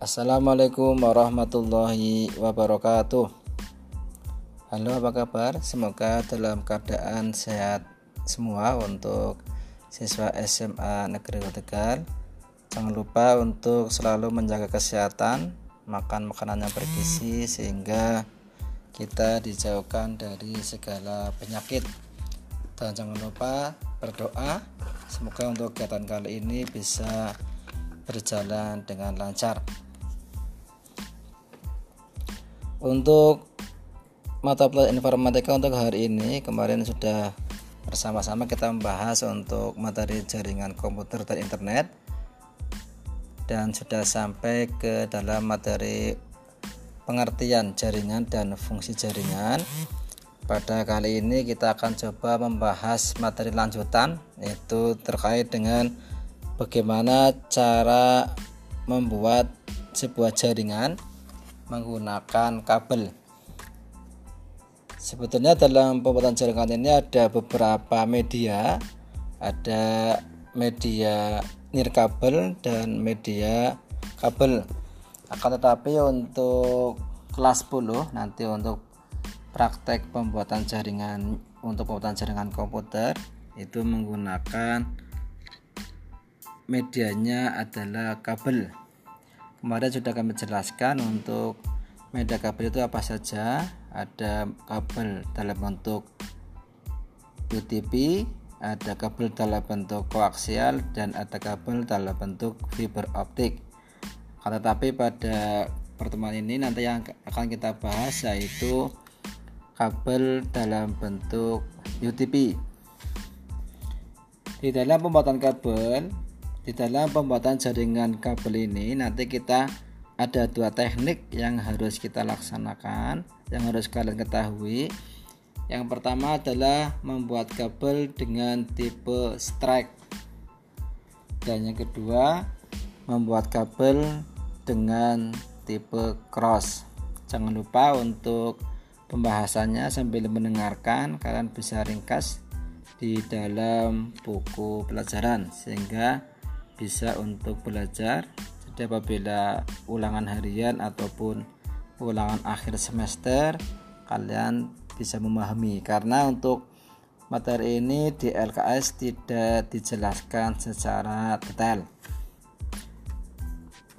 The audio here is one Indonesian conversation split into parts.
Assalamualaikum warahmatullahi wabarakatuh. Halo apa kabar? Semoga dalam keadaan sehat semua untuk siswa SMA Negeri Tegal. Jangan lupa untuk selalu menjaga kesehatan makan makanan yang bergizi sehingga kita dijauhkan dari segala penyakit. Dan jangan lupa berdoa. Semoga untuk kegiatan kali ini bisa berjalan dengan lancar untuk mata pelajaran informatika untuk hari ini kemarin sudah bersama-sama kita membahas untuk materi jaringan komputer dan internet. Dan sudah sampai ke dalam materi pengertian jaringan dan fungsi jaringan. Pada kali ini kita akan coba membahas materi lanjutan yaitu terkait dengan bagaimana cara membuat sebuah jaringan menggunakan kabel. Sebetulnya dalam pembuatan jaringan ini ada beberapa media, ada media nirkabel dan media kabel. Akan tetapi untuk kelas 10 nanti untuk praktek pembuatan jaringan untuk pembuatan jaringan komputer itu menggunakan medianya adalah kabel kemarin sudah kami jelaskan untuk media kabel itu apa saja. Ada kabel dalam bentuk UTP ada kabel dalam bentuk koaksial dan ada kabel dalam bentuk fiber optik. Tetapi pada pertemuan ini nanti yang akan kita bahas yaitu kabel dalam bentuk UTP di dalam pembuatan kabel di dalam pembuatan jaringan kabel ini nanti kita ada dua teknik yang harus kita laksanakan yang harus kalian ketahui. Yang pertama adalah membuat kabel dengan tipe strike. Dan yang kedua membuat kabel dengan tipe cross. Jangan lupa untuk pembahasannya sambil mendengarkan kalian bisa ringkas di dalam buku pelajaran sehingga bisa untuk belajar. Jadi apabila ulangan harian ataupun ulangan akhir semester kalian bisa memahami. Karena untuk materi ini di LKS tidak dijelaskan secara detail.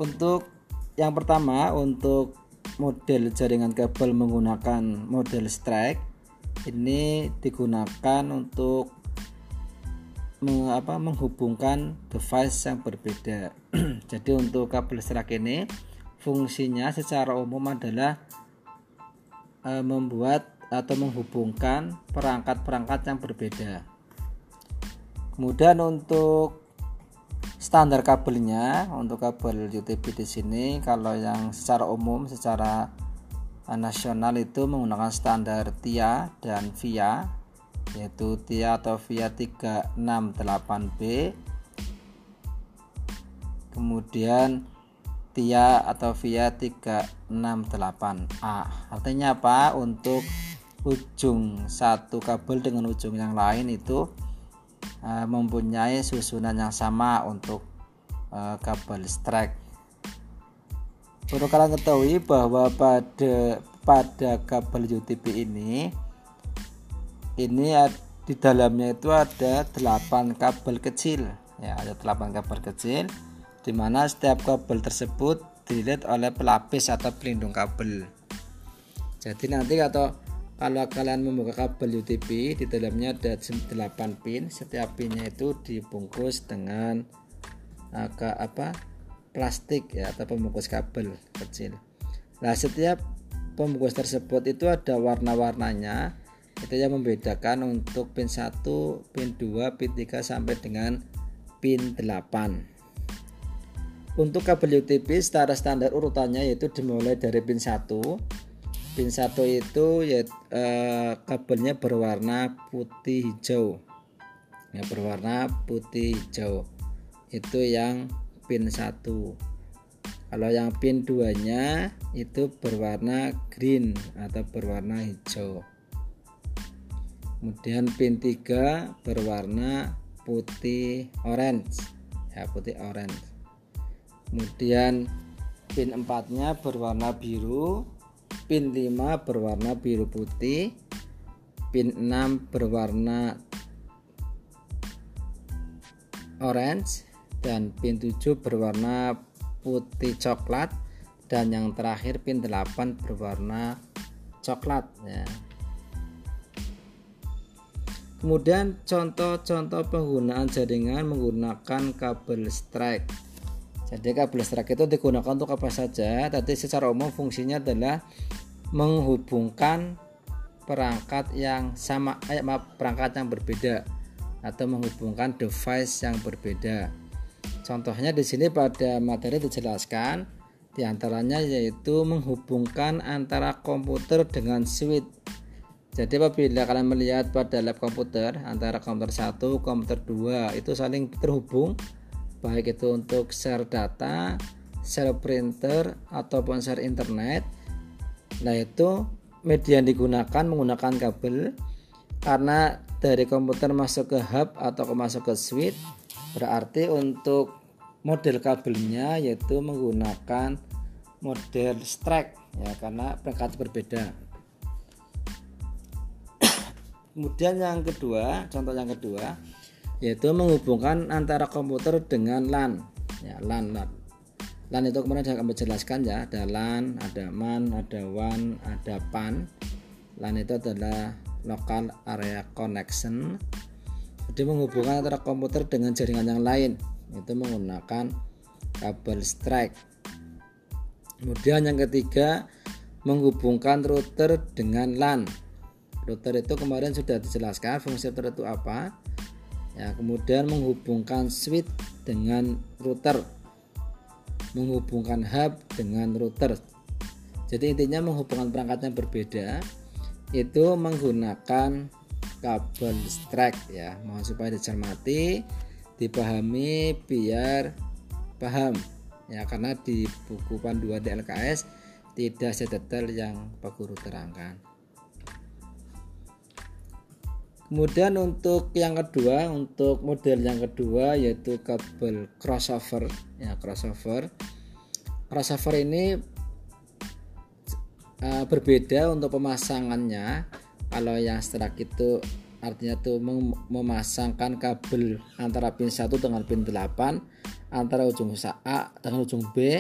Untuk yang pertama untuk model jaringan kabel menggunakan model strike ini digunakan untuk apa, menghubungkan device yang berbeda. Jadi untuk kabel serak ini fungsinya secara umum adalah e, membuat atau menghubungkan perangkat-perangkat yang berbeda. Kemudian untuk standar kabelnya untuk kabel UTP di sini kalau yang secara umum secara nasional itu menggunakan standar TIA dan VIA yaitu TIA atau VIA 368B kemudian TIA atau VIA 368A artinya apa? Untuk ujung satu kabel dengan ujung yang lain itu uh, mempunyai susunan yang sama untuk uh, kabel strike. Perlu kalian ketahui bahwa pada pada kabel UTP ini ini di dalamnya itu ada 8 kabel kecil. Ya ada 8 kabel kecil di mana setiap kabel tersebut dilihat oleh pelapis atau pelindung kabel. Jadi nanti atau kalau kalian membuka kabel UTP di dalamnya ada 8 pin. Setiap pinnya itu dibungkus dengan agak apa plastik ya atau pembungkus kabel kecil. Nah setiap pembungkus tersebut itu ada warna-warnanya itu yang membedakan untuk pin 1 pin 2 pin 3 sampai dengan pin 8 untuk kabel UTP secara standar urutannya yaitu dimulai dari pin 1 pin 1 itu ya eh, kabelnya berwarna putih hijau. Ya berwarna putih hijau. Itu yang pin 1 kalau yang pin 2 nya itu berwarna green atau berwarna hijau kemudian pin 3 berwarna putih orange ya putih orange kemudian pin 4 nya berwarna biru pin 5 berwarna biru putih pin 6 berwarna orange dan pin 7 berwarna putih coklat dan yang terakhir pin 8 berwarna coklat ya. Kemudian contoh-contoh penggunaan jaringan menggunakan kabel strike. Jadi kabel strike itu digunakan untuk apa saja? Tadi secara umum fungsinya adalah menghubungkan perangkat yang sama, eh, maaf, perangkat yang berbeda atau menghubungkan device yang berbeda. Contohnya di sini pada materi dijelaskan di antaranya yaitu menghubungkan antara komputer dengan switch jadi apabila kalian melihat pada lab komputer antara komputer 1, komputer 2 itu saling terhubung. Baik itu untuk share data, share printer ataupun share internet. Nah, itu media yang digunakan menggunakan kabel. Karena dari komputer masuk ke hub atau masuk ke switch berarti untuk model kabelnya yaitu menggunakan model strike ya karena perangkat berbeda Kemudian yang kedua, contoh yang kedua yaitu menghubungkan antara komputer dengan LAN. Ya, LAN, LAN. LAN itu kemudian saya akan menjelaskan ya, ada LAN, ada MAN, ada WAN, ada PAN. LAN itu adalah local area connection. Jadi menghubungkan antara komputer dengan jaringan yang lain itu menggunakan kabel strike. Kemudian yang ketiga menghubungkan router dengan LAN router itu kemarin sudah dijelaskan fungsi router itu apa. Ya kemudian menghubungkan switch dengan router. Menghubungkan hub dengan router. Jadi intinya menghubungkan perangkat yang berbeda itu menggunakan kabel strike ya. Mohon supaya dicermati dipahami biar paham. Ya karena di buku panduan DLKS tidak sedetail yang Pak Guru terangkan Kemudian untuk yang kedua, untuk model yang kedua yaitu kabel crossover ya crossover. Crossover ini uh, berbeda untuk pemasangannya. Kalau yang setelah itu artinya itu mem memasangkan kabel antara pin 1 dengan pin 8 antara ujung A dengan ujung B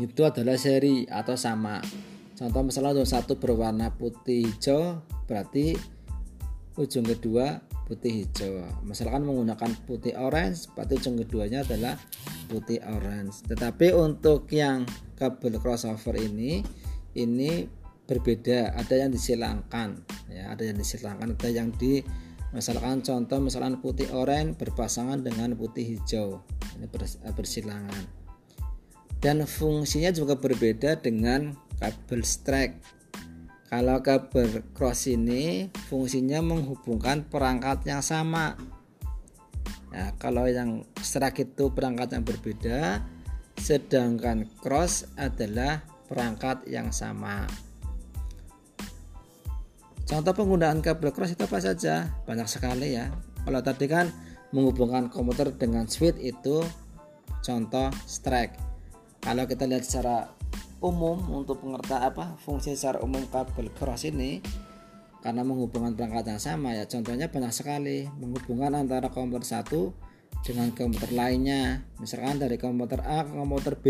itu adalah seri atau sama. Contoh misalnya ujung satu berwarna putih hijau berarti ujung kedua putih hijau. Misalkan menggunakan putih orange berarti ujung keduanya adalah putih orange. Tetapi untuk yang kabel crossover ini ini berbeda. Ada yang disilangkan ya ada yang disilangkan ada yang di misalkan contoh misalkan putih orange berpasangan dengan putih hijau. Ini bersilangan. Dan fungsinya juga berbeda dengan kabel strike kalau kabel cross ini fungsinya menghubungkan perangkat yang sama. Nah, kalau yang serak itu perangkat yang berbeda, sedangkan cross adalah perangkat yang sama. Contoh penggunaan kabel cross itu apa saja? Banyak sekali ya. Kalau tadi kan menghubungkan komputer dengan switch itu contoh strike. Kalau kita lihat secara umum untuk pengertian apa fungsi secara umum kabel cross ini karena menghubungkan perangkat yang sama ya contohnya banyak sekali. Menghubungkan antara komputer satu dengan komputer lainnya. Misalkan dari komputer A ke komputer B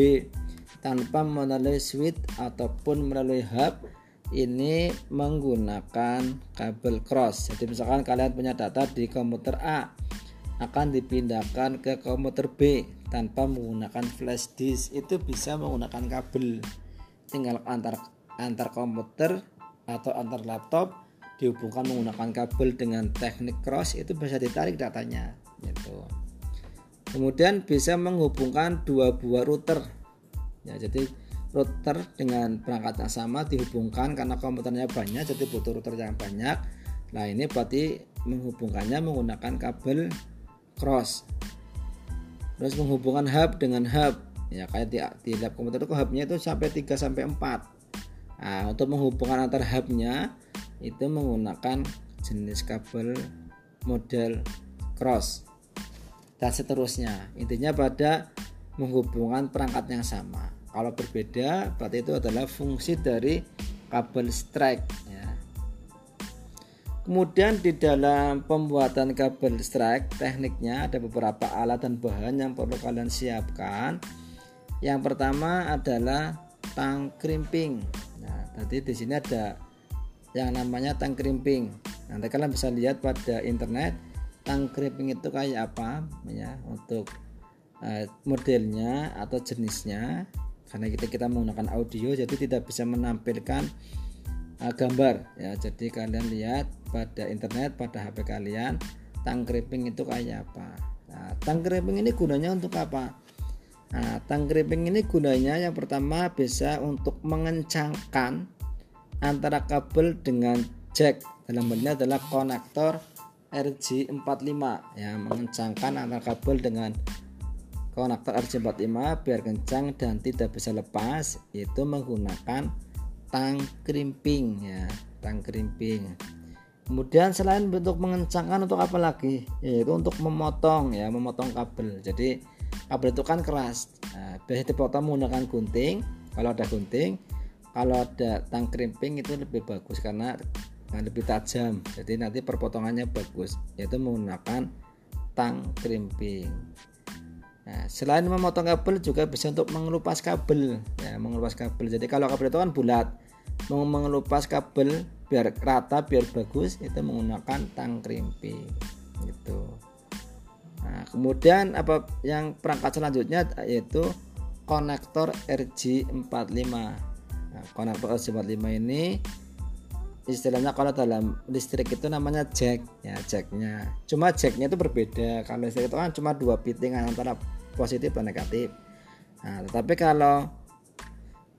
tanpa melalui switch ataupun melalui hub ini menggunakan kabel cross. Jadi misalkan kalian punya data di komputer A akan dipindahkan ke komputer B tanpa menggunakan flash disk. Itu bisa menggunakan kabel. Tinggal antar antar komputer atau antar laptop dihubungkan menggunakan kabel dengan teknik cross itu bisa ditarik datanya gitu. Kemudian bisa menghubungkan dua buah router. Ya jadi router dengan perangkat yang sama dihubungkan karena komputernya banyak jadi butuh router yang banyak. Nah ini berarti menghubungkannya menggunakan kabel cross. Terus menghubungkan hub dengan hub. Ya kayak di, di lab komputer itu hubnya itu sampai 3 sampai 4 nah untuk menghubungkan antar hubnya itu menggunakan jenis kabel model cross. Dan seterusnya. Intinya pada menghubungkan perangkat yang sama. Kalau berbeda berarti itu adalah fungsi dari kabel strike. Kemudian di dalam pembuatan kabel strike tekniknya ada beberapa alat dan bahan yang perlu kalian siapkan. Yang pertama adalah tang krimping. Nah, tadi di sini ada yang namanya tang krimping. Nanti kalian bisa lihat pada internet tang krimping itu kayak apa ya untuk uh, modelnya atau jenisnya karena kita kita menggunakan audio jadi tidak bisa menampilkan uh, gambar ya jadi kalian lihat pada internet pada HP kalian tang krimping itu kayak apa? Nah, tang krimping ini gunanya untuk apa? Nah, tang krimping ini gunanya yang pertama bisa untuk mengencangkan antara kabel dengan jack. Dalam bentuknya adalah konektor RJ45 ya mengencangkan antara kabel dengan konektor RJ45 biar kencang dan tidak bisa lepas itu menggunakan tang krimping ya tang krimping kemudian selain bentuk mengencangkan untuk apa lagi? Yaitu untuk memotong ya memotong kabel. Jadi kabel itu kan keras. Nah, biasanya dipotong menggunakan gunting. Kalau ada gunting kalau ada tang krimping itu lebih bagus karena lebih tajam. Jadi nanti perpotongannya bagus yaitu menggunakan tang krimping Nah, selain memotong kabel juga bisa untuk mengelupas kabel, ya mengelupas kabel. Jadi kalau kabel itu kan bulat, mengelupas kabel biar rata, biar bagus, itu menggunakan tang krimping, gitu. Nah, kemudian apa yang perangkat selanjutnya yaitu konektor RJ45. Nah, konektor RJ45 ini istilahnya kalau dalam listrik itu namanya jack ya jacknya cuma jacknya itu berbeda kalau listrik itu kan cuma dua fitting antara positif dan negatif nah, tetapi kalau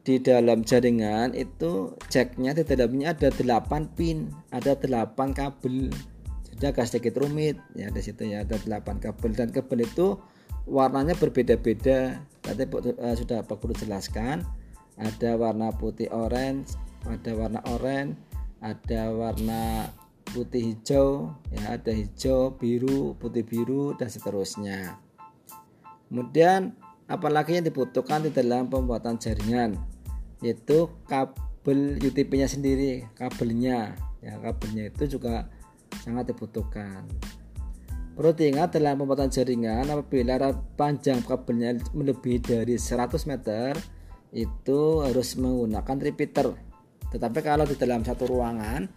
di dalam jaringan itu jacknya di dalamnya ada 8 pin ada 8 kabel. Jadi agak sedikit rumit ya di situ ya ada 8 kabel. Dan kabel itu warnanya berbeda-beda. Tadi uh, sudah Pak Guru jelaskan ada warna putih orange ada warna orange ada warna putih hijau ya ada hijau biru putih biru dan seterusnya. Kemudian apalagi yang dibutuhkan di dalam pembuatan jaringan yaitu kabel UTP-nya sendiri, kabelnya. Ya, kabelnya itu juga sangat dibutuhkan. Perlu diingat dalam pembuatan jaringan apabila panjang kabelnya melebihi dari 100 meter itu harus menggunakan repeater. Tetapi kalau di dalam satu ruangan,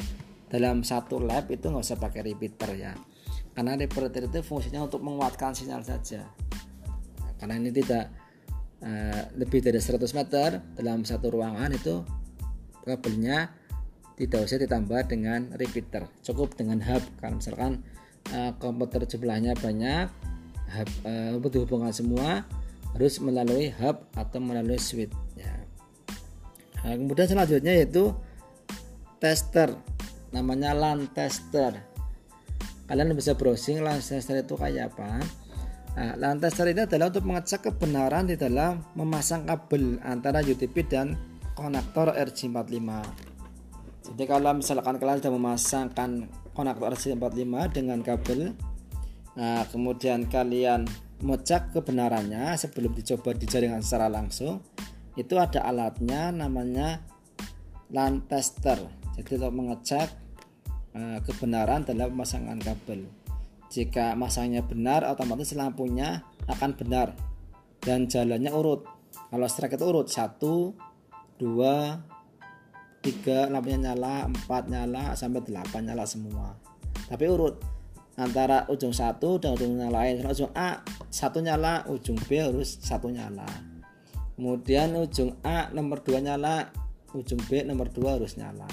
dalam satu lab itu nggak usah pakai repeater ya. Karena repeater itu fungsinya untuk menguatkan sinyal saja karena ini tidak uh, lebih dari 100 meter dalam satu ruangan itu kabelnya tidak usah ditambah dengan repeater. Cukup dengan hub. Kalau misalkan uh, komputer jumlahnya banyak hub uh, dihubungkan semua harus melalui hub atau melalui switch ya. nah, kemudian selanjutnya yaitu tester. Namanya LAN tester. Kalian bisa browsing LAN tester itu kayak apa Nah, lantas ini adalah untuk mengecek kebenaran di dalam memasang kabel antara UTP dan konektor RJ45. Jadi kalau misalkan kalian sudah memasangkan konektor RJ45 dengan kabel, nah kemudian kalian mengecek kebenarannya sebelum dicoba di jaringan secara langsung, itu ada alatnya namanya LAN tester. Jadi untuk mengecek uh, kebenaran dalam pemasangan kabel. Jika masangnya benar, otomatis lampunya akan benar dan jalannya urut. Kalau strike itu urut 1 2 3 lampunya nyala, 4 nyala sampai 8 nyala semua. Tapi urut antara ujung satu dan ujung yang lain. Kalau ujung A satu nyala, ujung B harus satu nyala. Kemudian ujung A nomor 2 nyala, ujung B nomor 2 harus nyala.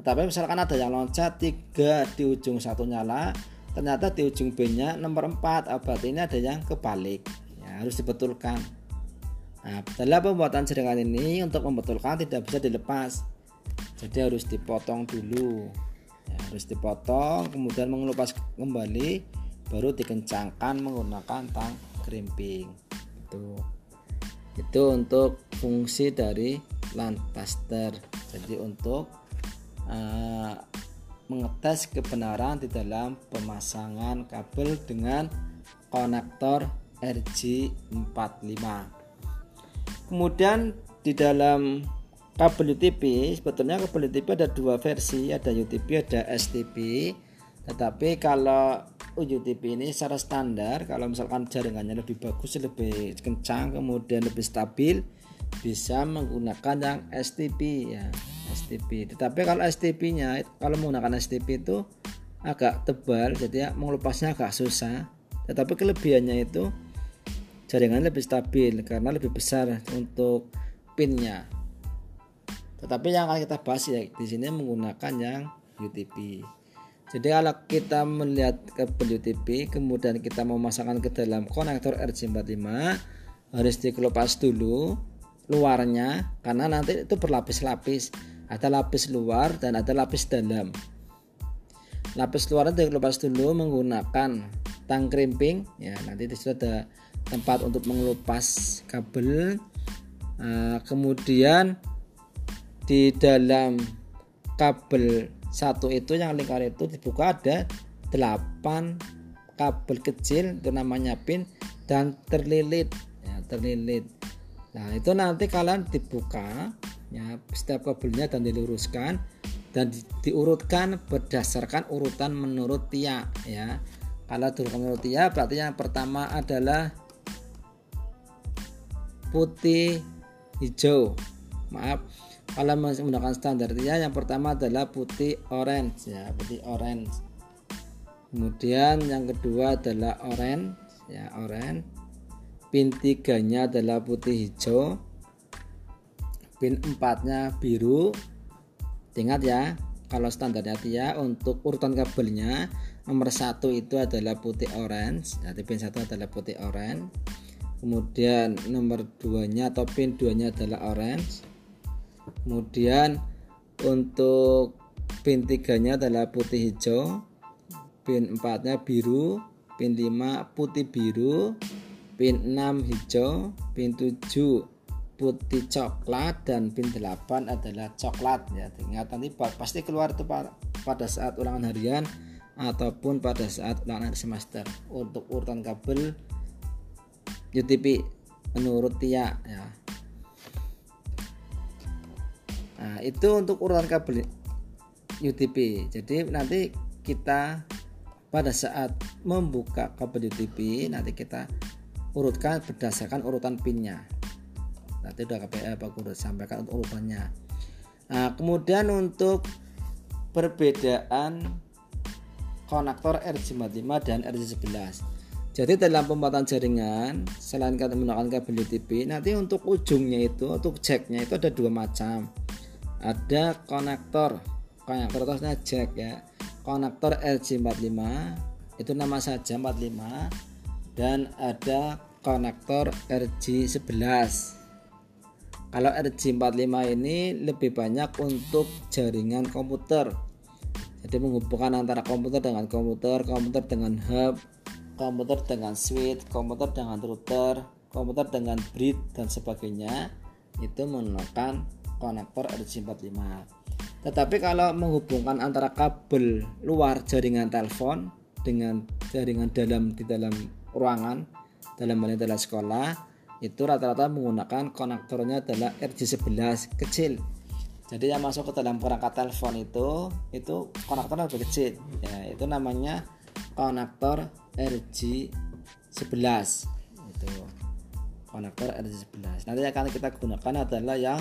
Tapi misalkan ada yang loncat tiga di ujung satu nyala, ternyata di ujung B-nya nomor 4 abad ini ada yang kebalik. Ya, harus dibetulkan. Nah dalam pembuatan jaringan ini untuk membetulkan tidak bisa dilepas. Jadi harus dipotong dulu. Ya, harus dipotong kemudian mengelupas kembali baru dikencangkan menggunakan tang krimping itu. Itu untuk fungsi dari lantaster jadi untuk uh, mengetes kebenaran di dalam pemasangan kabel dengan konektor RJ45. kemudian di dalam kabel UTP sebetulnya kabel UTP ada dua versi ada UTP ada STP tetapi kalau UTP ini secara standar kalau misalkan jaringannya lebih bagus lebih kencang kemudian lebih stabil bisa menggunakan yang STP ya STP tetapi kalau STP nya kalau menggunakan STP itu agak tebal jadi ya, mengelupasnya agak susah. Tetapi kelebihannya itu jaringan lebih stabil karena lebih besar untuk pinnya. Tetapi yang akan kita bahas ya di sini menggunakan yang UTP. Jadi kalau kita melihat kabel UTP kemudian kita memasangkan ke dalam konektor RJ45 harus dikelupas dulu luarnya karena nanti itu berlapis-lapis. Ada lapis luar dan ada lapis dalam. Lapis luarnya dikelupas dulu menggunakan tang krimping ya nanti di situ ada tempat untuk mengelupas kabel. Nah, kemudian di dalam kabel satu itu yang lingkar itu dibuka ada 8 kabel kecil itu namanya pin dan terlilit ya, terlilit nah itu nanti kalian dibuka ya setiap kabelnya dan diluruskan dan di, diurutkan berdasarkan urutan menurut tiak ya. Kalau diurutkan menurut tiak berarti yang pertama adalah putih hijau. Maaf kalau menggunakan standar dia yang pertama adalah putih orange ya putih orange. Kemudian yang kedua adalah orange ya orange pin tiganya adalah putih hijau. Pin empatnya biru. Ingat ya kalau standarnya dia untuk urutan kabelnya nomor satu itu adalah putih orange. Jadi pin satu adalah putih orange. Kemudian nomor 2 nya atau pin 2 nya adalah orange. Kemudian untuk pin 3 nya adalah putih hijau. Pin 4 nya biru. Pin 5 putih biru pin 6 hijau pin 7 putih coklat dan pin 8 adalah coklat. Ya ingat nanti pasti keluar itu pada saat ulangan harian ataupun pada saat ulangan semester. Untuk urutan kabel UTP menurut Tia ya. Nah, itu untuk urutan kabel UTP. Jadi nanti kita pada saat membuka kabel UTP nanti kita urutkan berdasarkan urutan pinnya. Nanti udah KPL Pak Guru sampaikan untuk urutannya. Nah, kemudian untuk perbedaan konektor RJ45 dan RJ11. Jadi dalam pembuatan jaringan selain kita menggunakan kabel UTP, nanti untuk ujungnya itu untuk jacknya itu ada dua macam ada konektor konektor atasnya jack ya konektor RJ45 itu nama saja 45 dan ada konektor RJ11 kalau RJ45 ini lebih banyak untuk jaringan komputer. Jadi menghubungkan antara komputer dengan komputer komputer dengan hub komputer dengan switch komputer dengan router komputer dengan bridge dan sebagainya itu menggunakan konektor RJ45 tetapi kalau menghubungkan antara kabel luar jaringan telepon dengan jaringan dalam di dalam ruangan dalam hal adalah sekolah itu rata-rata menggunakan konektornya adalah RJ11 kecil. Jadi yang masuk ke dalam perangkat telepon itu itu konektornya lebih kecil. Ya itu namanya konektor RJ11 itu konektor RJ11 nanti yang akan kita gunakan adalah yang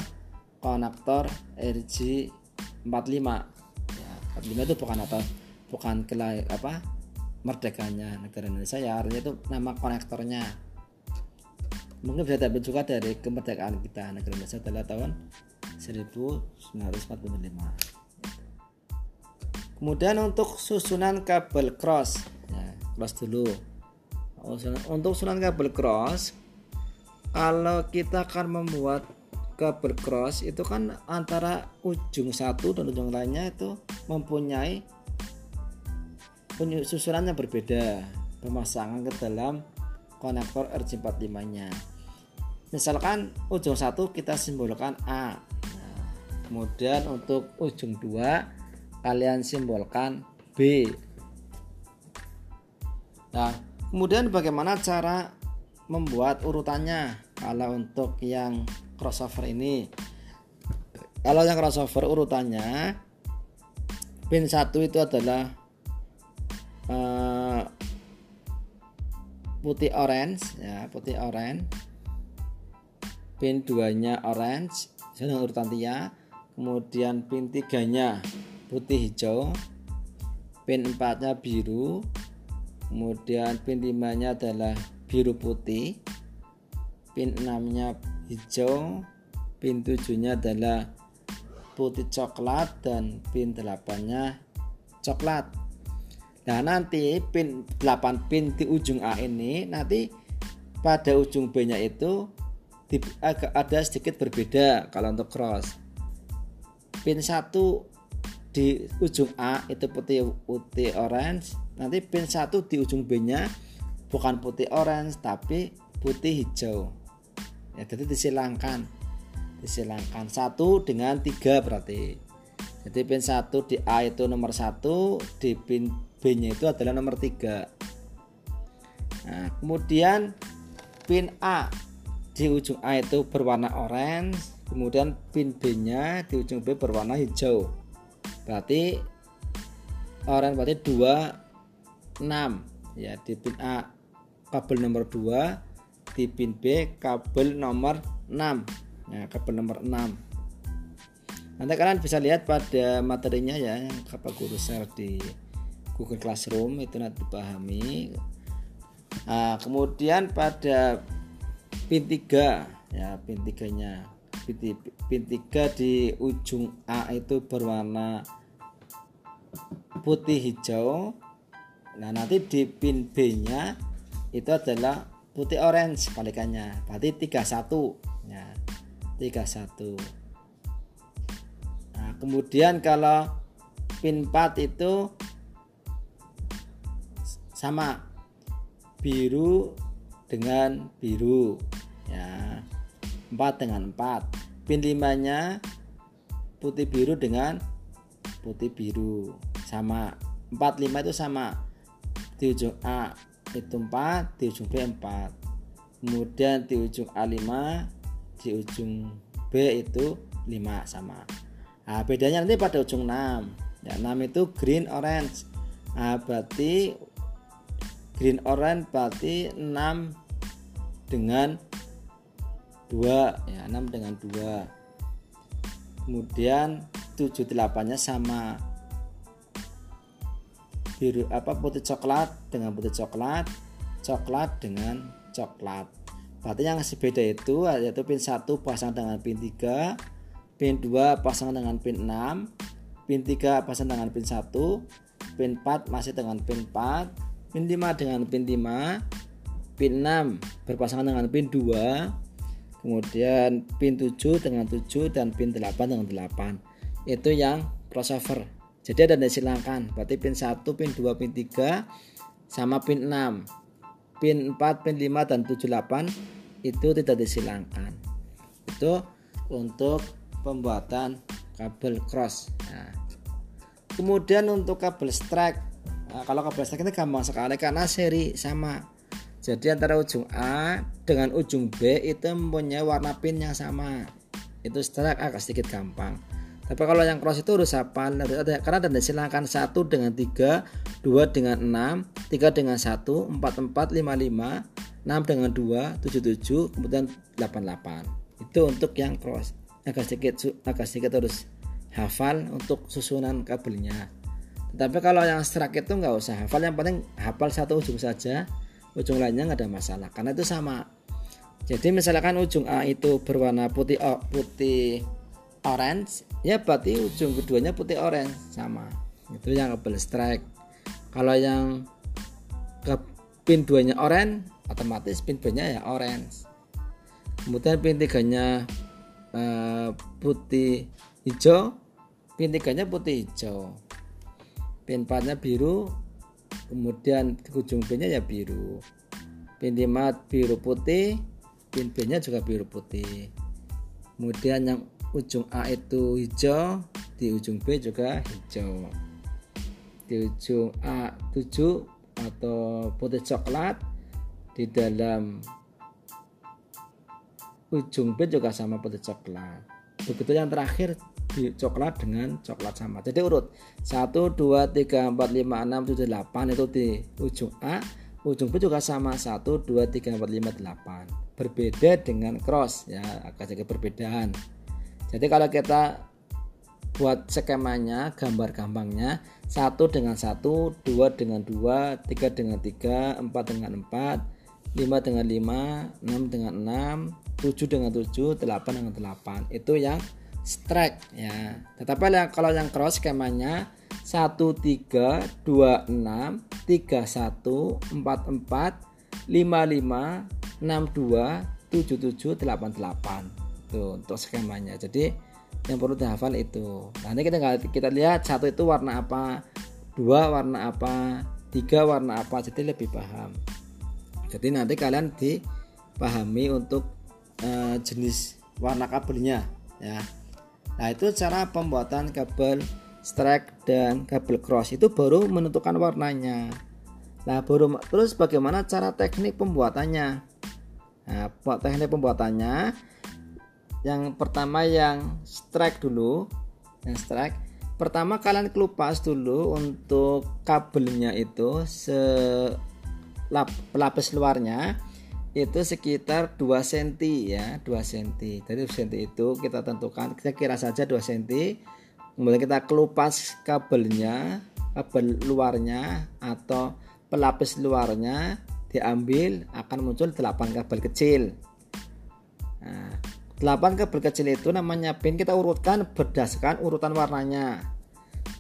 konektor RJ45 ya 45 itu bukan apa bukan kelai apa merdekanya negara Indonesia ya artinya itu nama konektornya. Mungkin bisa dapat juga dari kemerdekaan kita negara Indonesia adalah tahun 1945 kemudian untuk susunan kabel cross ya, cross dulu. Untuk susunan kabel cross kalau kita akan membuat kabel cross itu kan antara ujung satu dan ujung lainnya itu mempunyai susunannya berbeda. Pemasangan ke dalam konektor RJ45 nya. Misalkan ujung satu kita simbolkan A. Nah, kemudian untuk ujung dua kalian simbolkan B. Nah kemudian bagaimana cara membuat urutannya? Kalau untuk yang crossover ini. Kalau yang crossover urutannya pin satu itu adalah uh, putih orange ya putih orange. Pin 2 nya orange sedang urutan tiga. Kemudian pin 3 nya putih hijau. Pin 4 nya biru. Kemudian pin 5 nya adalah biru putih. Pin 6 nya hijau. Pin 7 nya adalah putih coklat dan pin 8 nya coklat nah nanti pin 8 pin di ujung A ini nanti pada ujung B nya itu agak ada sedikit berbeda kalau untuk cross. Pin 1 di ujung A itu putih putih orange. Nanti pin 1 di ujung B nya bukan putih orange tapi putih hijau. Ya jadi disilangkan. Disilangkan satu dengan tiga berarti. Jadi pin satu di A itu nomor satu di pin B nya itu adalah nomor tiga. Nah kemudian pin A di ujung A itu berwarna orange kemudian pin B nya di ujung B berwarna hijau. Berarti orange berarti 2 6 ya di pin A kabel nomor 2 di pin B kabel nomor 6 ya kabel nomor 6 nanti kalian bisa lihat pada materinya ya kapal guru share di Google Classroom itu nanti dipahami. Nah, kemudian pada pin 3 ya pin 3 nya pin, pin 3 di ujung A itu berwarna putih hijau. Nah nanti di pin B nya itu adalah putih orange kebalikannya berarti 31 ya 31 nah kemudian kalau pin 4 itu sama. Biru dengan biru. Ya. 4 dengan 4 pin 5 nya putih biru dengan putih biru. Sama. 45 itu sama. Di ujung A itu 4 di ujung B 4 kemudian di ujung A5 di ujung B itu 5 sama. Nah, bedanya nanti pada ujung 6 ya 6 itu green orange. Nah, berarti green orange berarti 6 dengan 2 ya 6 dengan 2 kemudian 7 8 nya sama. Biru apa putih coklat dengan putih coklat coklat dengan coklat. Berarti yang ngasih beda itu yaitu pin 1 pasang dengan pin 3, pin 2 pasang dengan pin 6, pin 3 pasang dengan pin 1, pin 4 masih dengan pin 4, pin 5 dengan pin 5, pin 6 berpasangan dengan pin 2, kemudian pin 7 dengan 7 dan pin 8 dengan 8. Itu yang crossover. Jadi ada disilangkan. Berarti pin 1, pin 2, pin 3 sama pin 6 pin 4, pin 5 dan 78 itu tidak disilangkan itu untuk pembuatan kabel cross nah, kemudian untuk kabel strike kalau kabel strike ini gampang sekali karena seri sama. Jadi antara ujung A dengan ujung B itu mempunyai warna pin yang sama. Itu strike agak sedikit gampang. Tapi kalau yang cross itu harus hafal karena ada silakan satu dengan tiga, dua dengan enam, tiga dengan satu, empat empat, lima lima, 6 dengan 2 77 kemudian 88 itu untuk yang cross. Agak sedikit agak sedikit harus hafal untuk susunan kabelnya tetapi kalau yang strike itu nggak usah hafal yang penting hafal satu ujung saja ujung lainnya nggak ada masalah karena itu sama. Jadi misalkan ujung A itu berwarna putih oh, putih orange ya berarti ujung keduanya putih orange sama. Itu yang kabel strike. Kalau yang ke pin 2 nya orange otomatis pin B nya ya orange. Kemudian pin 3 nya uh, putih hijau pin 3 nya putih hijau pin 4 nya biru kemudian ujung B nya ya biru. Pin 5 biru putih pin B nya juga biru putih. Kemudian yang ujung A itu hijau di ujung B juga hijau. Di ujung A7 atau putih coklat di dalam ujung B juga sama putih coklat. Begitu yang terakhir coklat dengan coklat sama. Jadi urut. 1 2 3 4 5 6 7 8 itu di ujung A. Ujung B juga sama. 1 2 3 4 5 8 berbeda dengan cross. Ya agak sedikit perbedaan. Jadi kalau kita buat skemanya gambar gampangnya satu dengan satu dua dengan dua tiga dengan tiga empat dengan empat lima dengan lima enam dengan enam tujuh dengan tujuh delapan dengan delapan. Itu yang strike ya. Tetapi kalau yang cross skemanya satu tiga dua enam tiga satu empat empat lima lima enam dua tujuh tujuh delapan delapan. Itu untuk skemanya. Jadi yang perlu dihafal itu. Nanti kita kita lihat satu itu warna apa dua warna apa tiga warna apa jadi lebih paham. Jadi nanti kalian dipahami untuk uh, jenis warna kabelnya ya nah itu cara pembuatan kabel strike dan kabel cross. Itu baru menentukan warnanya. Nah baru terus bagaimana cara teknik pembuatannya? Nah teknik pembuatannya yang pertama yang strike dulu yang strike. Pertama kalian kelupas dulu untuk kabelnya itu se pelapis luarnya itu sekitar 2 cm ya 2 cm jadi 2 cm itu kita tentukan kita kira saja 2 cm kemudian kita kelupas kabelnya kabel luarnya atau pelapis luarnya diambil akan muncul 8 kabel kecil. Nah, 8 kabel kecil itu namanya pin kita urutkan berdasarkan urutan warnanya.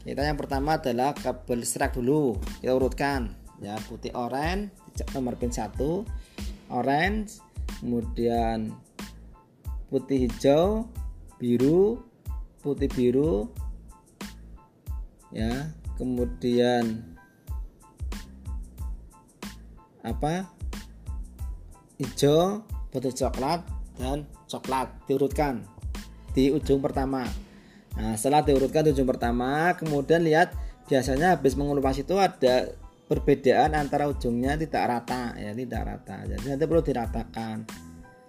Kita yang pertama adalah kabel serak dulu kita urutkan. Ya putih oranye nomor pin 1 orange kemudian putih hijau biru putih biru ya kemudian apa? Hijau putih coklat dan coklat diurutkan di ujung pertama. Nah setelah diurutkan di ujung pertama kemudian lihat biasanya habis mengelupas itu ada perbedaan antara ujungnya tidak rata ya tidak rata. Jadi nanti perlu diratakan.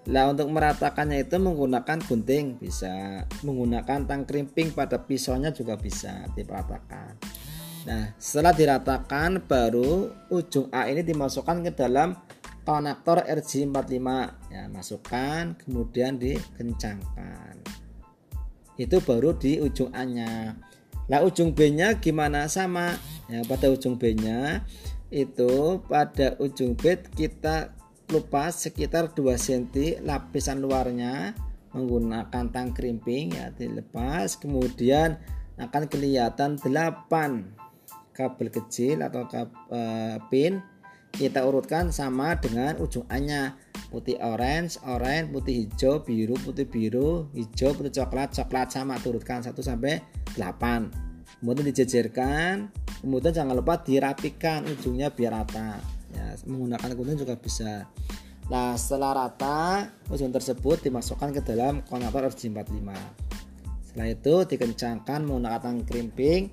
Lah untuk meratakannya itu menggunakan gunting bisa. Menggunakan tang krimping pada pisaunya juga bisa diratakan. Nah setelah diratakan baru ujung A ini dimasukkan ke dalam konektor RJ45 ya masukkan kemudian dikencangkan. Itu baru di ujung A nya lah ujung B nya gimana? Sama. Ya pada ujung B nya itu pada ujung B kita lepas sekitar 2 cm lapisan luarnya menggunakan tang krimping ya dilepas. Kemudian akan kelihatan 8 kabel kecil atau kabel, uh, pin kita urutkan sama dengan ujung A-nya putih orange, orange, putih hijau, biru, putih biru, hijau, putih coklat, coklat sama turutkan 1 sampai 8. Kemudian dijejerkan, kemudian jangan lupa dirapikan ujungnya biar rata. Ya, menggunakan gunting juga bisa. Nah, setelah rata, ujung tersebut dimasukkan ke dalam konektor RJ45. Setelah itu dikencangkan menggunakan krimping.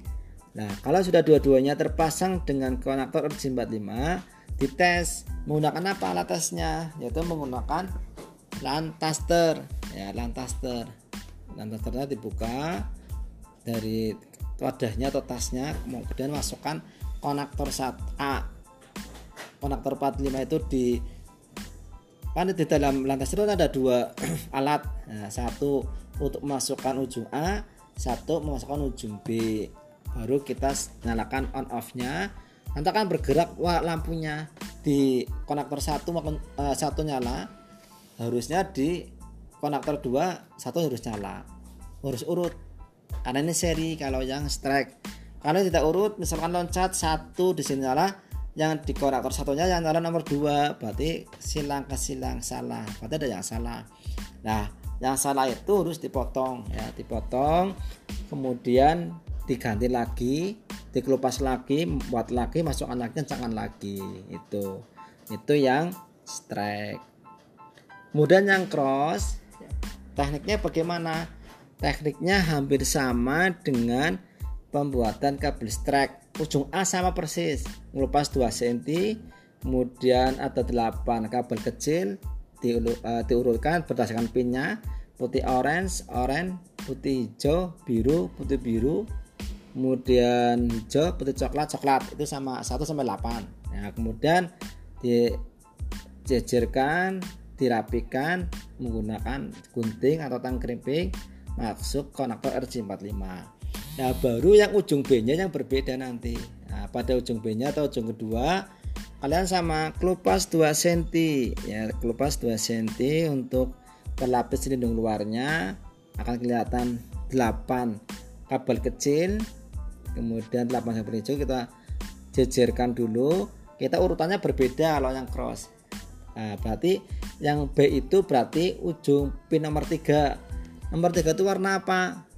Nah, kalau sudah dua-duanya terpasang dengan konektor RJ45, dites menggunakan apa alat tesnya? Yaitu menggunakan lantaster ya lantaster lantasternya dibuka dari wadahnya atau tasnya kemudian masukkan konektor 1A konektor 45 itu di kan di dalam lantaster itu ada dua alat. Nah, satu untuk memasukkan ujung A satu memasukkan ujung B. Baru kita nyalakan on off nya nanti akan bergerak wah lampunya di konektor satu maupun uh, satu nyala harusnya di konektor dua satu harus nyala. Harus urut. Karena ini seri kalau yang strike. Kalau tidak urut misalkan loncat satu di sini nyala yang di konektor satunya yang nyala nomor dua berarti silang ke silang salah. Berarti ada yang salah. Nah yang salah itu harus dipotong ya dipotong. Kemudian diganti lagi dikelupas lagi buat lagi masukkan lagi kencangkan lagi. Itu itu yang strike. Kemudian yang cross tekniknya bagaimana? Tekniknya hampir sama dengan pembuatan kabel strike. Ujung A sama persis ngelupas 2 cm kemudian ada 8 kabel kecil uh, diurutkan berdasarkan pinnya putih orange orange putih hijau biru putih biru kemudian hijau putih coklat coklat. Itu sama 1 sampai 8 ya kemudian dijejerkan dirapikan menggunakan gunting atau tang krimping masuk konektor RJ45 nah baru yang ujung B nya yang berbeda nanti. Nah, pada ujung B nya atau ujung kedua kalian sama kelupas 2 cm ya kelupas 2 cm untuk pelapis lindung luarnya akan kelihatan 8 kabel kecil kemudian 8 kabel hijau kita jejerkan dulu kita urutannya berbeda kalau yang cross nah, berarti yang B itu berarti ujung pin nomor 3 Nomor tiga itu warna apa?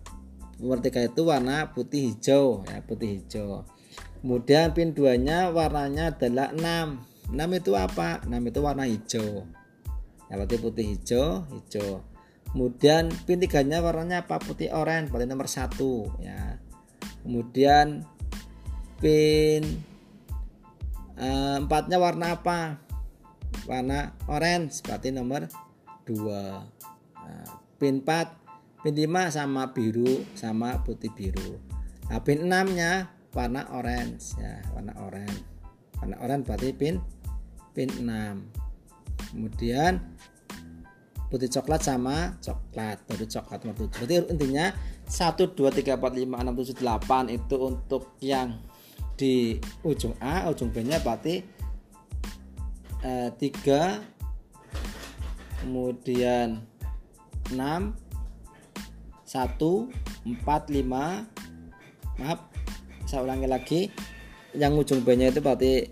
Nomor tiga itu warna putih hijau ya, putih hijau. Kemudian pin 2 nya warnanya adalah 6. 6 itu apa? 6 itu warna hijau. Ya, berarti putih hijau, hijau. Kemudian pin 3 nya warnanya apa? Putih oranye, berarti nomor 1 ya. Kemudian pin eh, empatnya warna apa? Warna orange, berarti nomor 2. Nah, pin 4 pin 5 sama biru sama putih biru nah pin 6 nya warna orange ya warna orange warna orange berarti pin pin 6 kemudian putih coklat sama coklat baru coklat nomor 7 berarti intinya 1 2 3 4 5 6 7 8 itu untuk yang di ujung A ujung B nya berarti eh, 3 kemudian 6 1 4 5 maaf saya ulangi lagi yang ujung B nya itu berarti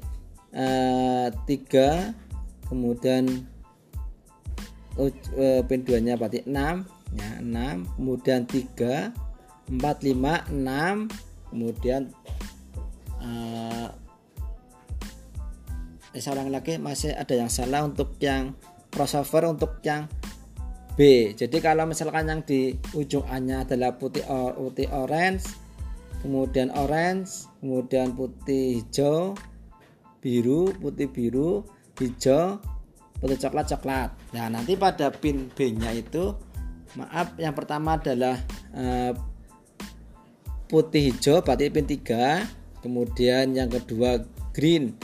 eh, 3 kemudian uh, pin 2 nya berarti 6 ya 6 kemudian 3 4 5 6 kemudian uh, saya ulangi lagi masih ada yang salah untuk yang crossover untuk yang B. Jadi kalau misalkan yang di ujung A-nya adalah putih putih orange, kemudian orange, kemudian putih hijau, biru, putih biru, hijau, putih coklat coklat. Nah, nanti pada pin B-nya itu maaf yang pertama adalah uh, putih hijau berarti pin 3, kemudian yang kedua green.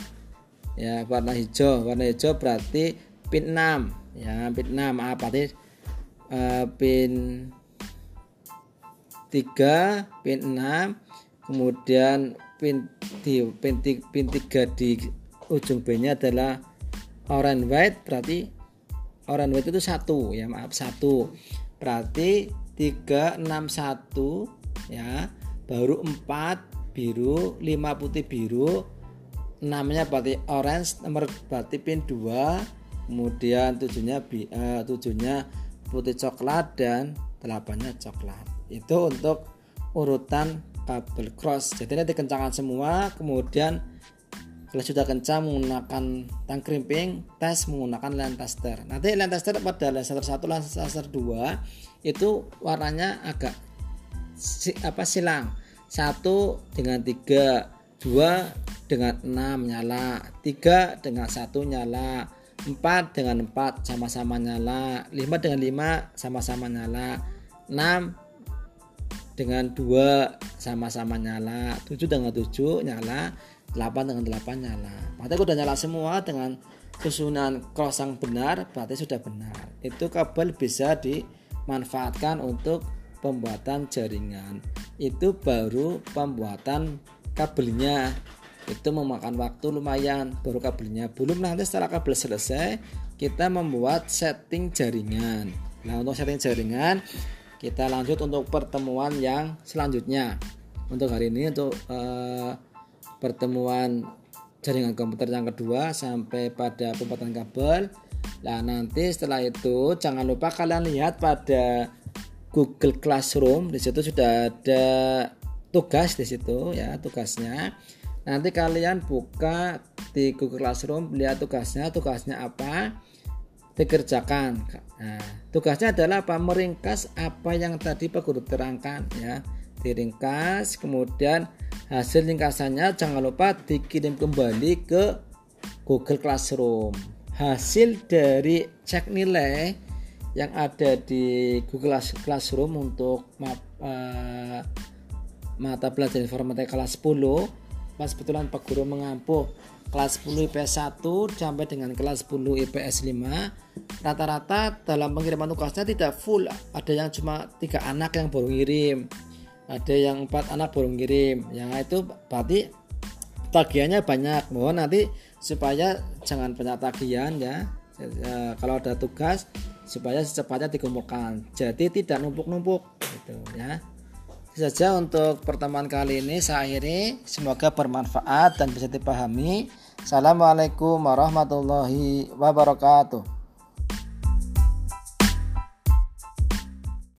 Ya warna hijau, warna hijau berarti pin 6 ya pin 6 maaf berarti uh, pin 3 pin 6 kemudian pin di pin, pin 3 di ujung B nya adalah orange white. Berarti orange white itu satu. Ya maaf satu berarti 361 ya. Baru 4 biru. 5 putih biru. Namanya berarti orange nomor berarti pin 2 kemudian tujuhnya uh, tujuhnya putih coklat dan delapannya coklat. Itu untuk urutan kabel cross. Jadi nanti kencangan semua kemudian kalau sudah kencang menggunakan tang krimping tes menggunakan lens tester. Nanti lens tester pada lens tester 1 lens tester 2 itu warnanya agak si, apa silang. Satu dengan tiga dua dengan enam nyala tiga dengan satu nyala 4 dengan 4 sama-sama nyala 5 dengan 5 sama-sama nyala 6 dengan 2 sama-sama nyala 7 dengan 7 nyala 8 dengan 8 nyala berarti udah nyala semua dengan susunan cross yang benar berarti sudah benar. Itu kabel bisa dimanfaatkan untuk pembuatan jaringan. Itu baru pembuatan kabelnya. Itu memakan waktu lumayan baru kabelnya. Belum nanti setelah kabel selesai kita membuat setting jaringan. Nah untuk setting jaringan kita lanjut untuk pertemuan yang selanjutnya. Untuk hari ini untuk uh, pertemuan jaringan komputer yang kedua sampai pada pembuatan kabel. Nah nanti setelah itu jangan lupa kalian lihat pada Google Classroom. Di situ sudah ada tugas di situ ya tugasnya. Nanti kalian buka di Google Classroom lihat tugasnya tugasnya apa dikerjakan. Nah, tugasnya adalah apa? Meringkas apa yang tadi Pak Guru terangkan ya. Diringkas kemudian hasil ringkasannya jangan lupa dikirim kembali ke Google Classroom. Hasil dari cek nilai yang ada di Google Classroom untuk uh, mata pelajaran informatika kelas 10 pas betulan Pak Guru mengampu kelas 10 IPS 1 sampai dengan kelas 10 IPS 5 rata-rata dalam pengiriman tugasnya tidak full ada yang cuma tiga anak yang baru ngirim ada yang empat anak baru ngirim. Ya itu berarti tagihannya banyak. Mohon nanti supaya jangan banyak tagihan ya. E, kalau ada tugas supaya secepatnya dikumpulkan. Jadi tidak numpuk-numpuk gitu ya. Saja untuk pertemuan kali ini. Saya akhiri. Semoga bermanfaat dan bisa dipahami. Assalamualaikum warahmatullahi wabarakatuh